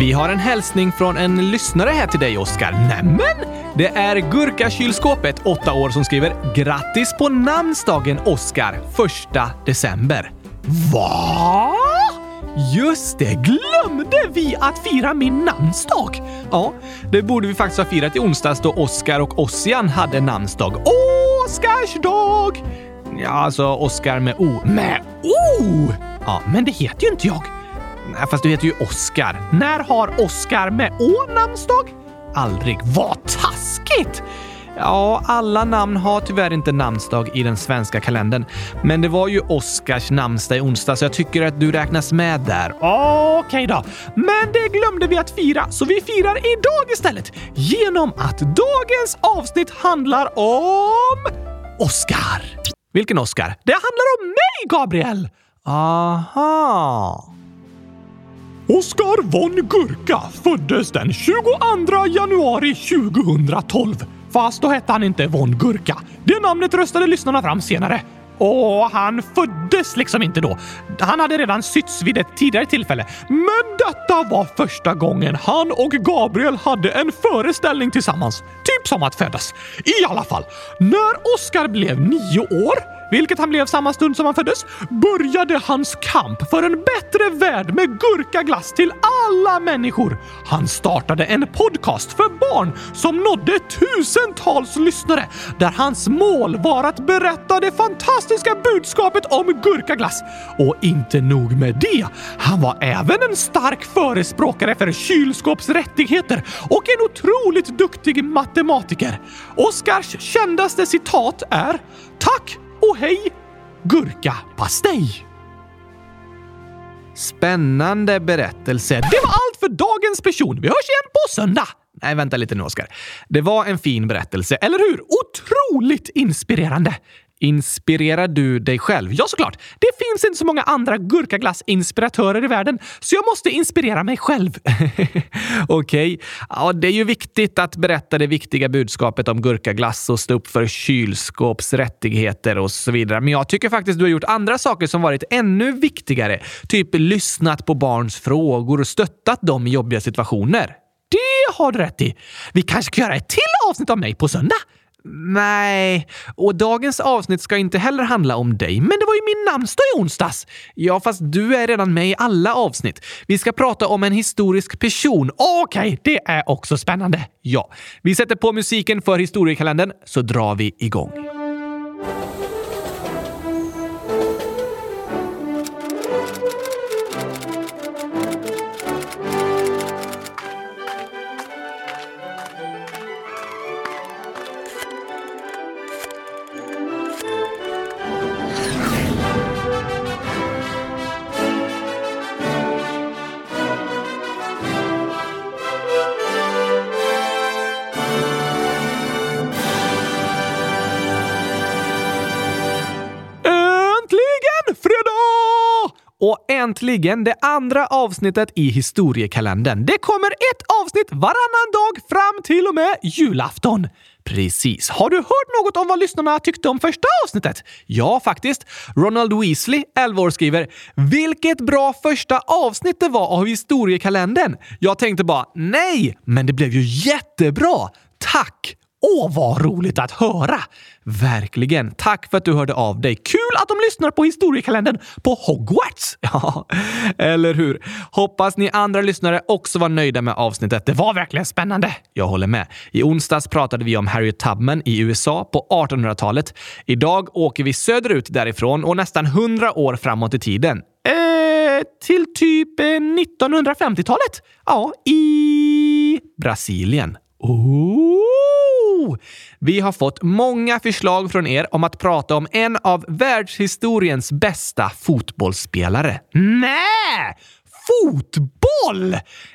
Vi har en hälsning från en lyssnare här till dig, Oskar. Nämen! Det är Gurkakylskåpet, 8 år, som skriver “Grattis på namnsdagen, Oskar, 1 december”. Va? Just det, glömde vi att fira min namnsdag? Ja, det borde vi faktiskt ha firat i onsdags då Oskar och Ossian hade namnsdag. Oscarsdag! Ja, alltså Oskar med O. Med O? Ja, men det heter ju inte jag. Nej, fast du heter ju Oskar. När har Oskar med Å namnsdag? Aldrig. Vad taskigt! Ja, alla namn har tyvärr inte namnsdag i den svenska kalendern. Men det var ju Oskars namnsdag i onsdag, så jag tycker att du räknas med där. Okej okay då. Men det glömde vi att fira, så vi firar idag istället. Genom att dagens avsnitt handlar om... Oskar! Vilken Oskar? Det handlar om mig, Gabriel! Aha. Oskar von Gurka föddes den 22 januari 2012. Fast då hette han inte von Gurka. Det namnet röstade lyssnarna fram senare. Och han föddes liksom inte då. Han hade redan sytts vid ett tidigare tillfälle. Men detta var första gången han och Gabriel hade en föreställning tillsammans. Typ som att födas. I alla fall, när Oskar blev nio år vilket han blev samma stund som han föddes, började hans kamp för en bättre värld med gurkaglass till alla människor. Han startade en podcast för barn som nådde tusentals lyssnare där hans mål var att berätta det fantastiska budskapet om gurkaglass. Och inte nog med det, han var även en stark förespråkare för kylskåpsrättigheter och en otroligt duktig matematiker. Oskars kändaste citat är “Tack Åh, hej gurkapastej! Spännande berättelse. Det var allt för dagens person. Vi hörs igen på söndag! Nej, vänta lite nu, Oskar. Det var en fin berättelse, eller hur? Otroligt inspirerande! Inspirerar du dig själv? Ja, såklart! Det finns inte så många andra gurkaglass-inspiratörer i världen, så jag måste inspirera mig själv. Okej. Okay. Ja, det är ju viktigt att berätta det viktiga budskapet om gurkaglass och stå upp för kylskåpsrättigheter och så vidare. Men jag tycker faktiskt du har gjort andra saker som varit ännu viktigare. Typ lyssnat på barns frågor och stöttat dem i jobbiga situationer. Det har du rätt i. Vi kanske kan göra ett till avsnitt av mig på söndag? Nej, och dagens avsnitt ska inte heller handla om dig, men det var ju min namnsdag i onsdags. Ja, fast du är redan med i alla avsnitt. Vi ska prata om en historisk person. Okej, okay, det är också spännande. Ja, vi sätter på musiken för historiekalendern så drar vi igång. Äntligen det andra avsnittet i historiekalendern. Det kommer ett avsnitt varannan dag fram till och med julafton. Precis. Har du hört något om vad lyssnarna tyckte om första avsnittet? Ja, faktiskt. Ronald Weasley, 11 år, skriver “Vilket bra första avsnitt det var av historiekalendern!” Jag tänkte bara “Nej, men det blev ju jättebra! Tack!” Åh, vad roligt att höra! Verkligen. Tack för att du hörde av dig. Kul att de lyssnar på historiekalendern på Hogwarts! Ja, eller hur? Hoppas ni andra lyssnare också var nöjda med avsnittet. Det var verkligen spännande. Jag håller med. I onsdags pratade vi om Harriet Tubman i USA på 1800-talet. Idag åker vi söderut därifrån och nästan 100 år framåt i tiden. Eh, till typ eh, 1950-talet? Ja, i Brasilien. Oh! Vi har fått många förslag från er om att prata om en av världshistoriens bästa fotbollsspelare. Nej! Fotboll!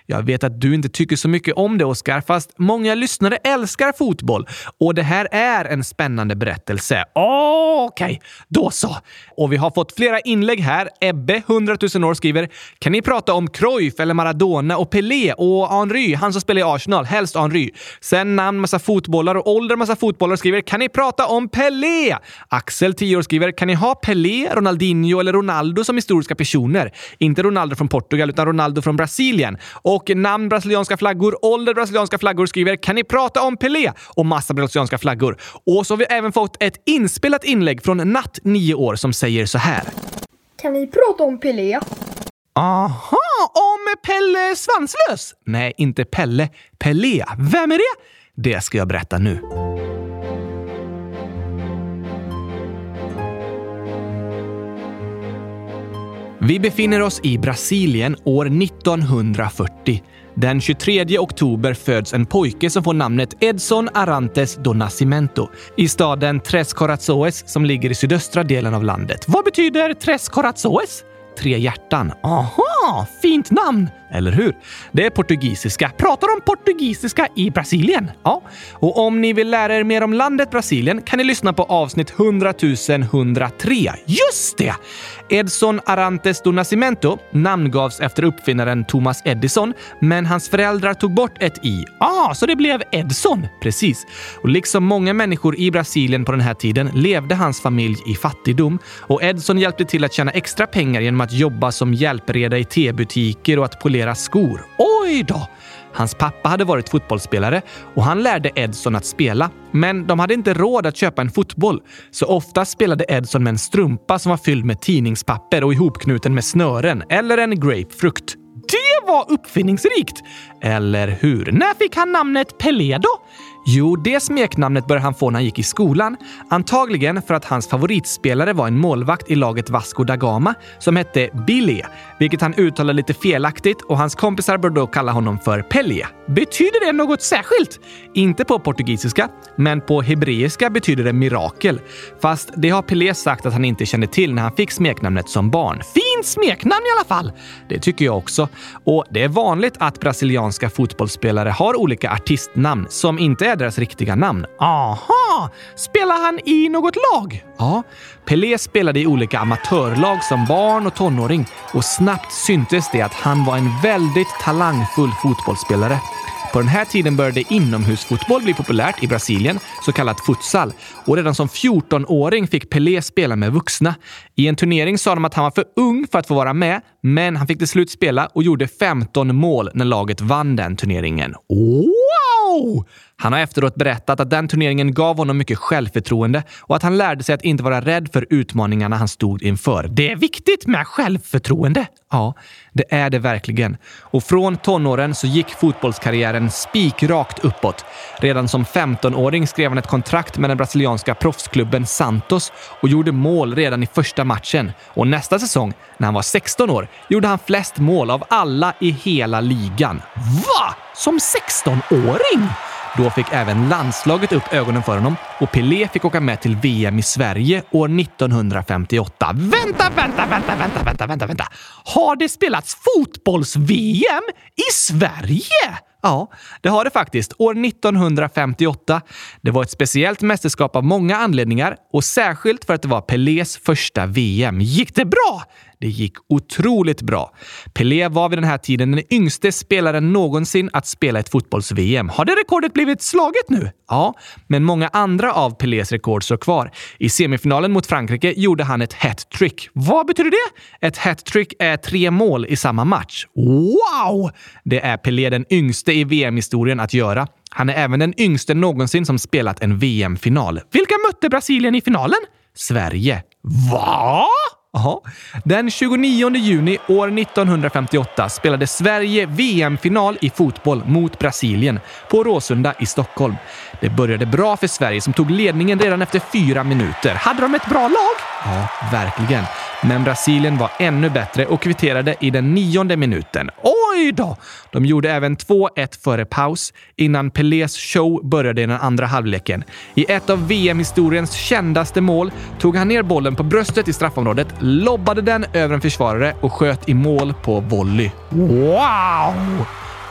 Jag vet att du inte tycker så mycket om det, Oskar, fast många lyssnare älskar fotboll. Och det här är en spännande berättelse. Okej, okay. då så. Och vi har fått flera inlägg här. Ebbe, 100 000 år, skriver “Kan ni prata om Cruyff eller Maradona och Pelé och Henry, han som spelar i Arsenal, helst Henry. Sen namn, massa fotbollar och ålder, massa fotbollar, skriver “Kan ni prata om Pelé?” Axel, 10 år, skriver “Kan ni ha Pelé, Ronaldinho eller Ronaldo som historiska personer? Inte Ronaldo från Portugal, utan Ronaldo från Brasilien Brasilien. Och namn brasilianska flaggor, ålder brasilianska flaggor skriver “Kan ni prata om Pelé?” och massa brasilianska flaggor. Och så har vi även fått ett inspelat inlägg från Natt, 9 år, som säger så här. Kan ni prata om Pelé? Aha, om Pelle Svanslös? Nej, inte Pelle. Pelé. Vem är det? Det ska jag berätta nu. Vi befinner oss i Brasilien år 1940. Den 23 oktober föds en pojke som får namnet Edson Arantes do Nascimento i staden Tres Corazoes som ligger i sydöstra delen av landet. Vad betyder Tres Corazoes? Tre hjärtan. Aha, fint namn! Eller hur? Det är portugisiska. Pratar de portugisiska i Brasilien? Ja. Och om ni vill lära er mer om landet Brasilien kan ni lyssna på avsnitt 100 103. Just det! Edson Arantes do Nascimento namngavs efter uppfinnaren Thomas Edison, men hans föräldrar tog bort ett i. Ah, så det blev Edson! Precis. Och liksom många människor i Brasilien på den här tiden levde hans familj i fattigdom och Edson hjälpte till att tjäna extra pengar genom att jobba som hjälpreda i tebutiker och att polera skor. Oj då! Hans pappa hade varit fotbollsspelare och han lärde Edson att spela. Men de hade inte råd att köpa en fotboll, så ofta spelade Edson med en strumpa som var fylld med tidningspapper och ihopknuten med snören eller en grapefrukt. Det var uppfinningsrikt! Eller hur? När fick han namnet Pelé då? Jo, det smeknamnet började han få när han gick i skolan. Antagligen för att hans favoritspelare var en målvakt i laget Vasco da Gama som hette Billy, vilket han uttalade lite felaktigt och hans kompisar började då kalla honom för Pelé. Betyder det något särskilt? Inte på portugisiska, men på hebreiska betyder det mirakel. Fast det har Pelé sagt att han inte kände till när han fick smeknamnet som barn. Fint smeknamn i alla fall! Det tycker jag också. Och det är vanligt att brasilianska fotbollsspelare har olika artistnamn som inte är deras riktiga namn. Aha! Spelar han i något lag? Ja, Pelé spelade i olika amatörlag som barn och tonåring och snabbt syntes det att han var en väldigt talangfull fotbollsspelare. På den här tiden började inomhusfotboll bli populärt i Brasilien, så kallat futsal. Och redan som 14-åring fick Pelé spela med vuxna. I en turnering sa de att han var för ung för att få vara med, men han fick till slut spela och gjorde 15 mål när laget vann den turneringen. Wow! Han har efteråt berättat att den turneringen gav honom mycket självförtroende och att han lärde sig att inte vara rädd för utmaningarna han stod inför. Det är viktigt med självförtroende! Ja, det är det verkligen. Och från tonåren så gick fotbollskarriären spikrakt uppåt. Redan som 15-åring skrev han ett kontrakt med den brasilianska proffsklubben Santos och gjorde mål redan i första matchen. Och nästa säsong, när han var 16 år, gjorde han flest mål av alla i hela ligan. Va? Som 16-åring? Då fick även landslaget upp ögonen för honom och Pelé fick åka med till VM i Sverige år 1958. Vänta, vänta, vänta, vänta, vänta, vänta, vänta! Har det spelats fotbolls-VM i Sverige? Ja, det har det faktiskt. År 1958. Det var ett speciellt mästerskap av många anledningar och särskilt för att det var Pelés första VM. Gick det bra? Det gick otroligt bra. Pelé var vid den här tiden den yngste spelaren någonsin att spela ett fotbolls-VM. Har det rekordet blivit slaget nu? Ja, men många andra av Pelés rekord står kvar. I semifinalen mot Frankrike gjorde han ett hattrick. Vad betyder det? Ett hattrick är tre mål i samma match. Wow! Det är Pelé den yngste i VM-historien att göra. Han är även den yngste någonsin som spelat en VM-final. Vilka mötte Brasilien i finalen? Sverige. Va? Aha. Den 29 juni år 1958 spelade Sverige VM-final i fotboll mot Brasilien på Råsunda i Stockholm. Det började bra för Sverige som tog ledningen redan efter fyra minuter. Hade de ett bra lag? Ja, verkligen. Men Brasilien var ännu bättre och kvitterade i den nionde minuten. Oj då! De gjorde även 2-1 före paus innan Pelés show började i den andra halvleken. I ett av VM-historiens kändaste mål tog han ner bollen på bröstet i straffområdet, lobbade den över en försvarare och sköt i mål på volley. Wow!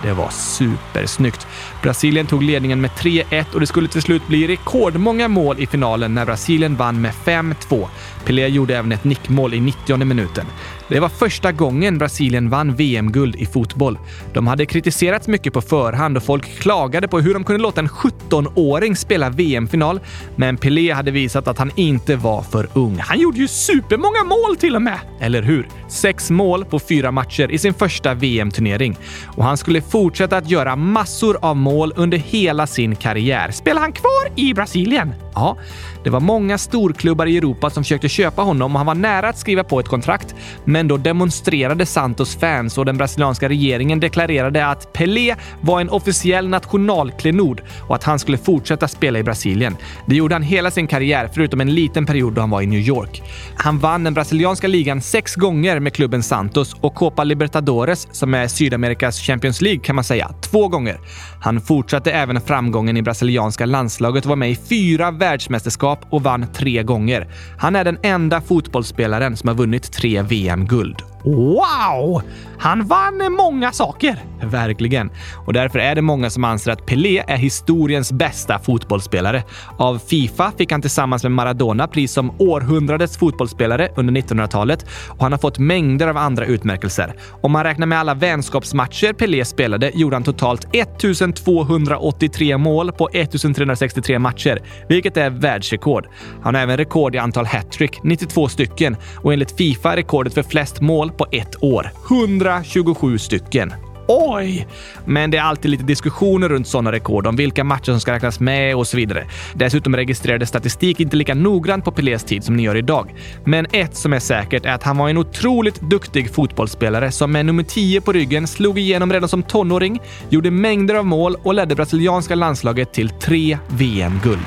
Det var supersnyggt. Brasilien tog ledningen med 3-1 och det skulle till slut bli rekordmånga mål i finalen när Brasilien vann med 5-2. Pelé gjorde även ett nickmål i 90 minuten. Det var första gången Brasilien vann VM-guld i fotboll. De hade kritiserats mycket på förhand och folk klagade på hur de kunde låta en 17-åring spela VM-final. Men Pelé hade visat att han inte var för ung. Han gjorde ju supermånga mål till och med! Eller hur? Sex mål på fyra matcher i sin första VM-turnering. Och han skulle fortsätta att göra massor av mål under hela sin karriär. Spelar han kvar i Brasilien? Ja, det var många storklubbar i Europa som försökte köpa honom och han var nära att skriva på ett kontrakt. Men då demonstrerade Santos fans och den brasilianska regeringen deklarerade att Pelé var en officiell nationalklenod och att han skulle fortsätta spela i Brasilien. Det gjorde han hela sin karriär, förutom en liten period då han var i New York. Han vann den brasilianska ligan sex gånger med klubben Santos och Copa Libertadores, som är Sydamerikas Champions League kan man säga, två gånger. Han fortsatte även framgången i brasilianska landslaget och var med i fyra världsmästerskap och vann tre gånger. Han är den enda fotbollsspelaren som har vunnit tre VM-guld. Wow! Han vann många saker. Verkligen. Och därför är det många som anser att Pelé är historiens bästa fotbollsspelare. Av Fifa fick han tillsammans med Maradona pris som århundradets fotbollsspelare under 1900-talet och han har fått mängder av andra utmärkelser. Om man räknar med alla vänskapsmatcher Pelé spelade gjorde han totalt 1283 mål på 1363 matcher, vilket är världsrekord. Han har även rekord i antal hattrick, 92 stycken, och enligt Fifa rekordet för flest mål på ett år. 127 stycken. Oj! Men det är alltid lite diskussioner runt sådana rekord om vilka matcher som ska räknas med och så vidare. Dessutom registrerades statistik inte lika noggrant på Pelés tid som ni gör idag. Men ett som är säkert är att han var en otroligt duktig fotbollsspelare som med nummer 10 på ryggen slog igenom redan som tonåring, gjorde mängder av mål och ledde brasilianska landslaget till tre VM-guld.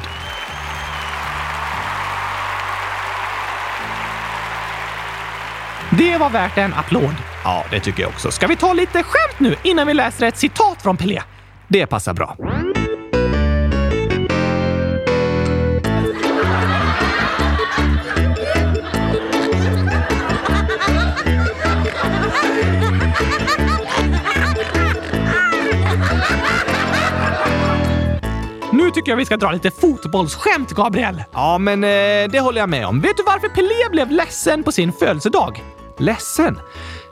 Det var värt en applåd. Ja, det tycker jag också. Ska vi ta lite skämt nu innan vi läser ett citat från Pelé? Det passar bra. Nu tycker jag vi ska dra lite fotbollsskämt, Gabriel. Ja, men eh, det håller jag med om. Vet du varför Pelé blev ledsen på sin födelsedag? Ledsen?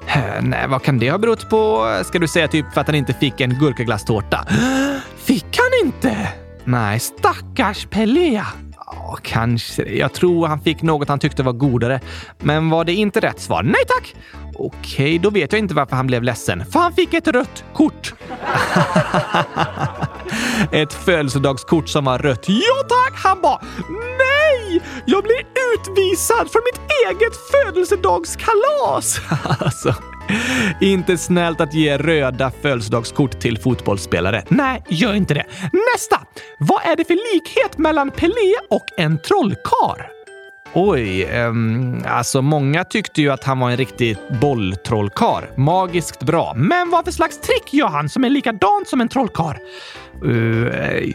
Eh, nej, vad kan det ha berott på? Ska du säga typ för att han inte fick en gurkaglasstårta? Fick han inte? Nej, stackars Pelea. Ja, kanske. Jag tror han fick något han tyckte var godare. Men var det inte rätt svar? Nej tack! Okej, då vet jag inte varför han blev ledsen. För han fick ett rött kort. ett födelsedagskort som var rött. Ja tack! Han bara Nej! Jag blir utvisad från mitt eget födelsedagskalas! alltså, inte snällt att ge röda födelsedagskort till fotbollsspelare. Nej, gör inte det. Nästa! Vad är det för likhet mellan Pelé och en trollkar? Oj, um, alltså många tyckte ju att han var en riktig bolltrollkar. Magiskt bra. Men vad för slags trick gör han som är likadant som en trollkar? Uh,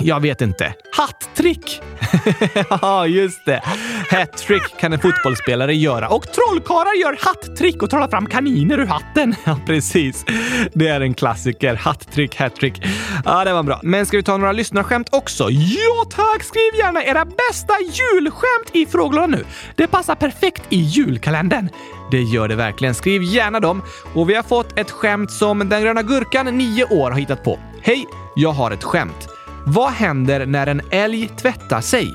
jag vet inte. Hattrick! ja, just det. Hattrick kan en fotbollsspelare göra och trollkarlar gör hattrick och trollar fram kaniner ur hatten. ja, precis. Det är en klassiker. Hattrick, hattrick. Ja, det var bra. Men ska vi ta några lyssnarskämt också? Ja, tack! Skriv gärna era bästa julskämt i frågorna nu. Det passar perfekt i julkalendern. Det gör det verkligen. Skriv gärna dem. Och vi har fått ett skämt som den gröna gurkan, 9 år, har hittat på. Hej! Jag har ett skämt. Vad händer när en älg tvättar sig?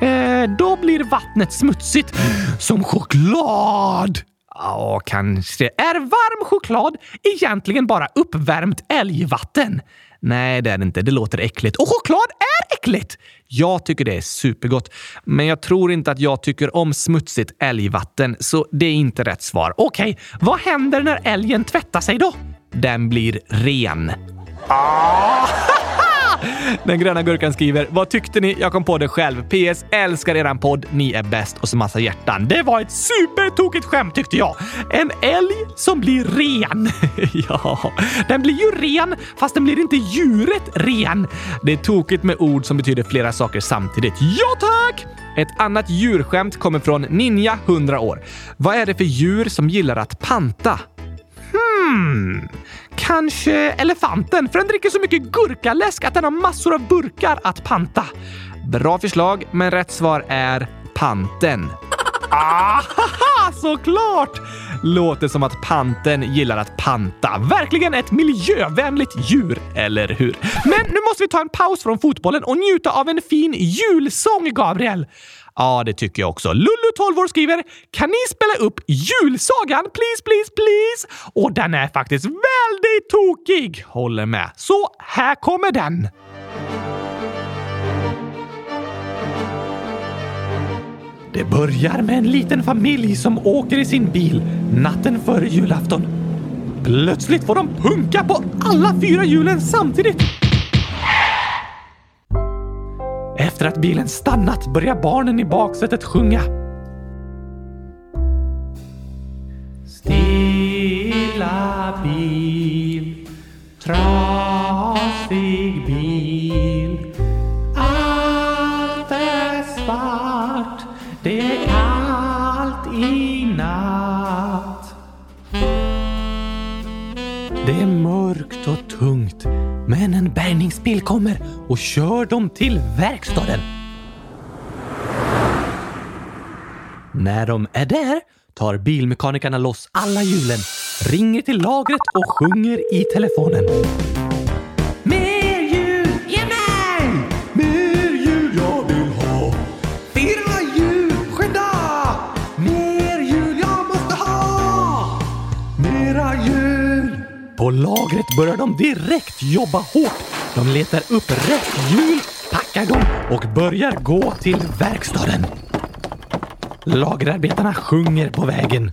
Eh, då blir vattnet smutsigt. Som choklad! Ja, kanske. Är varm choklad egentligen bara uppvärmt älgvatten? Nej, det är det inte. Det låter äckligt. Och choklad är äckligt! Jag tycker det är supergott, men jag tror inte att jag tycker om smutsigt älgvatten, så det är inte rätt svar. Okej, vad händer när älgen tvättar sig då? Den blir ren. Ah! Den gröna gurkan skriver “Vad tyckte ni? Jag kom på det själv. PS. Älskar eran podd. Ni är bäst.” och så massa hjärtan. Det var ett supertokigt skämt tyckte jag. En älg som blir ren. ja, den blir ju ren fast den blir inte djuret ren. Det är tokigt med ord som betyder flera saker samtidigt. Ja tack! Ett annat djurskämt kommer från Ninja 100 år. Vad är det för djur som gillar att panta? Hmm, kanske elefanten, för den dricker så mycket gurkaläsk att den har massor av burkar att panta. Bra förslag, men rätt svar är panten. Ah, såklart! Låter som att panten gillar att panta. Verkligen ett miljövänligt djur, eller hur? Men nu måste vi ta en paus från fotbollen och njuta av en fin julsång, Gabriel. Ja, det tycker jag också. Lullu, 12 år, skriver “Kan ni spela upp julsagan? Please, please, please!” Och den är faktiskt väldigt tokig! Håller med. Så här kommer den. Det börjar med en liten familj som åker i sin bil natten före julafton. Plötsligt får de punka på alla fyra hjulen samtidigt. Efter att bilen stannat börjar barnen i baksätet sjunga. Stilla bil, trasig bil. Bärgningsbil kommer och kör dem till verkstaden. När de är där tar bilmekanikerna loss alla hjulen, ringer till lagret och sjunger i telefonen. Med lagret börjar de direkt jobba hårt. De letar upp rätt hjul, packar dem och börjar gå till verkstaden. Lagerarbetarna sjunger på vägen.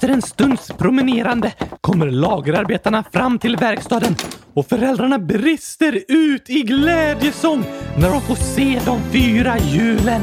Efter en stunds promenerande kommer lagerarbetarna fram till verkstaden och föräldrarna brister ut i glädjesång när de får se de fyra hjulen.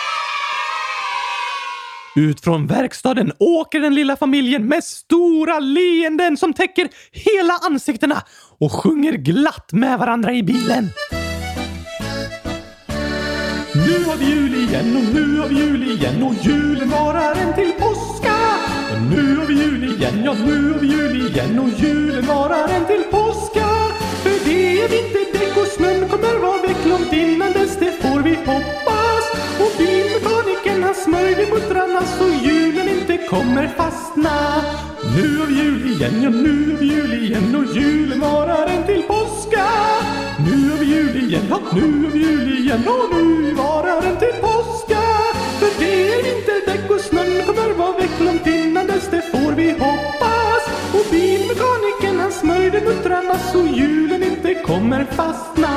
Ut från verkstaden åker den lilla familjen med stora leenden som täcker hela ansiktena och sjunger glatt med varandra i bilen. Nu har vi jul igen och nu har vi jul igen och julen varar en till påska. Och nu har vi jul igen, ja nu har vi jul igen och julen varar en till påska. För det är vinterdäck och snön kommer vara väck långt innan dess, det får vi hoppas. Och bilmekanikern han smörjde muttrarna så julen inte kommer fastna. Nu har vi jul igen, ja nu har vi jul igen och julen varar en till påska. Nu har vi jul igen, ja nu har vi jul igen och nu varar en till påska. För det är vinterdäck och snön kommer vara väck långt innan dess, det får vi hoppas. Och bilmekanikern han smörjde muttrarna så julen inte kommer fastna.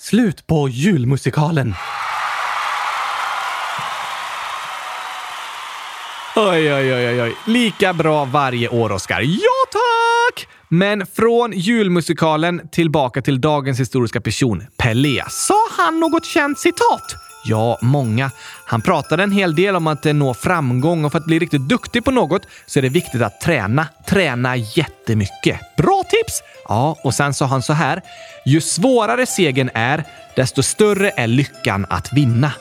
Slut på julmusikalen. Oj, oj, oj, oj. Lika bra varje år, Oscar. Ja, tack! Men från julmusikalen tillbaka till dagens historiska person, Pelé. Sa han något känt citat? Ja, många. Han pratade en hel del om att eh, nå framgång och för att bli riktigt duktig på något så är det viktigt att träna. Träna jättemycket. Bra tips! Ja, och sen sa han så här. Ju svårare segern är, desto större är lyckan att vinna.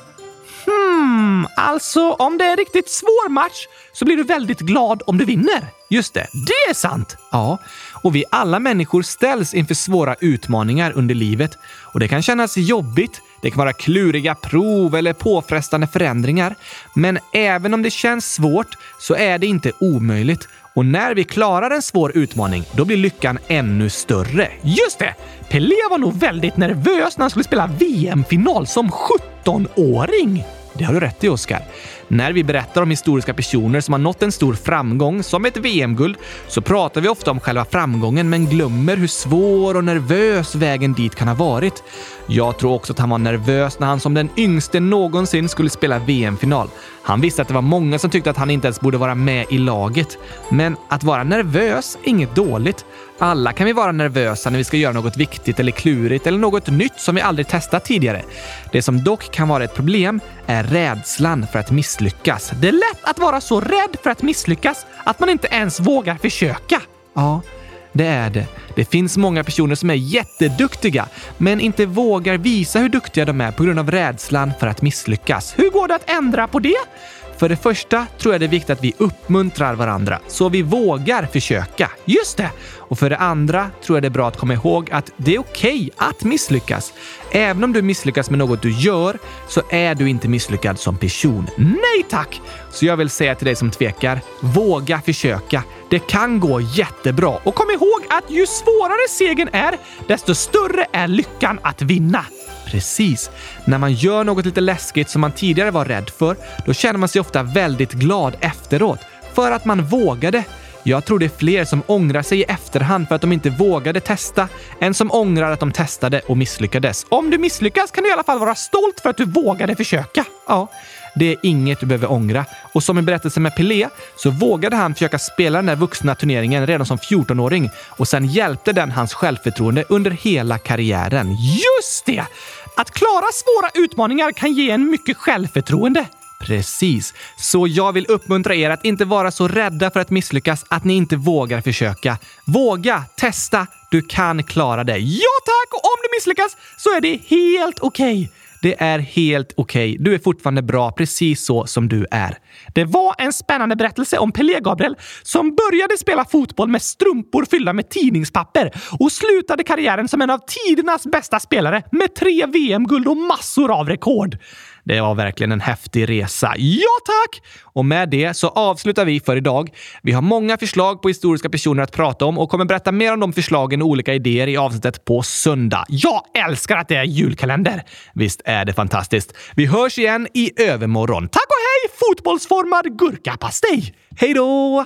Hmm, alltså om det är en riktigt svår match så blir du väldigt glad om du vinner. Just det, det är sant! Ja, och vi alla människor ställs inför svåra utmaningar under livet och det kan kännas jobbigt. Det kan vara kluriga prov eller påfrestande förändringar. Men även om det känns svårt så är det inte omöjligt. Och när vi klarar en svår utmaning, då blir lyckan ännu större. Just det! Pelé var nog väldigt nervös när han skulle spela VM-final som 17-åring. Det har du rätt i, Oskar. När vi berättar om historiska personer som har nått en stor framgång, som ett VM-guld, så pratar vi ofta om själva framgången men glömmer hur svår och nervös vägen dit kan ha varit. Jag tror också att han var nervös när han som den yngste någonsin skulle spela VM-final. Han visste att det var många som tyckte att han inte ens borde vara med i laget. Men att vara nervös är inget dåligt. Alla kan vi vara nervösa när vi ska göra något viktigt eller klurigt eller något nytt som vi aldrig testat tidigare. Det som dock kan vara ett problem är rädslan för att misslyckas. Det är lätt att vara så rädd för att misslyckas att man inte ens vågar försöka. Ja, det är det. Det finns många personer som är jätteduktiga, men inte vågar visa hur duktiga de är på grund av rädslan för att misslyckas. Hur går det att ändra på det? För det första tror jag det är viktigt att vi uppmuntrar varandra så vi vågar försöka. Just det! Och för det andra tror jag det är bra att komma ihåg att det är okej okay att misslyckas. Även om du misslyckas med något du gör så är du inte misslyckad som person. Nej tack! Så jag vill säga till dig som tvekar, våga försöka. Det kan gå jättebra. Och kom ihåg att ju svårare segern är, desto större är lyckan att vinna. Precis. När man gör något lite läskigt som man tidigare var rädd för, då känner man sig ofta väldigt glad efteråt. För att man vågade. Jag tror det är fler som ångrar sig i efterhand för att de inte vågade testa, än som ångrar att de testade och misslyckades. Om du misslyckas kan du i alla fall vara stolt för att du vågade försöka. Ja, det är inget du behöver ångra. Och som i berättelsen med Pelé så vågade han försöka spela den där vuxna turneringen redan som 14-åring och sen hjälpte den hans självförtroende under hela karriären. Just det! Att klara svåra utmaningar kan ge en mycket självförtroende. Precis. Så jag vill uppmuntra er att inte vara så rädda för att misslyckas att ni inte vågar försöka. Våga, testa, du kan klara det. Ja tack! Och om du misslyckas så är det helt okej. Okay. Det är helt okej. Okay. Du är fortfarande bra precis så som du är. Det var en spännande berättelse om Pelé Gabriel som började spela fotboll med strumpor fyllda med tidningspapper och slutade karriären som en av tidernas bästa spelare med tre VM-guld och massor av rekord. Det var verkligen en häftig resa. Ja, tack! Och med det så avslutar vi för idag. Vi har många förslag på historiska personer att prata om och kommer berätta mer om de förslagen och olika idéer i avsnittet på söndag. Jag älskar att det är julkalender! Visst är det fantastiskt? Vi hörs igen i övermorgon. Tack och hej, fotbollsformad gurkapastej! Hej då!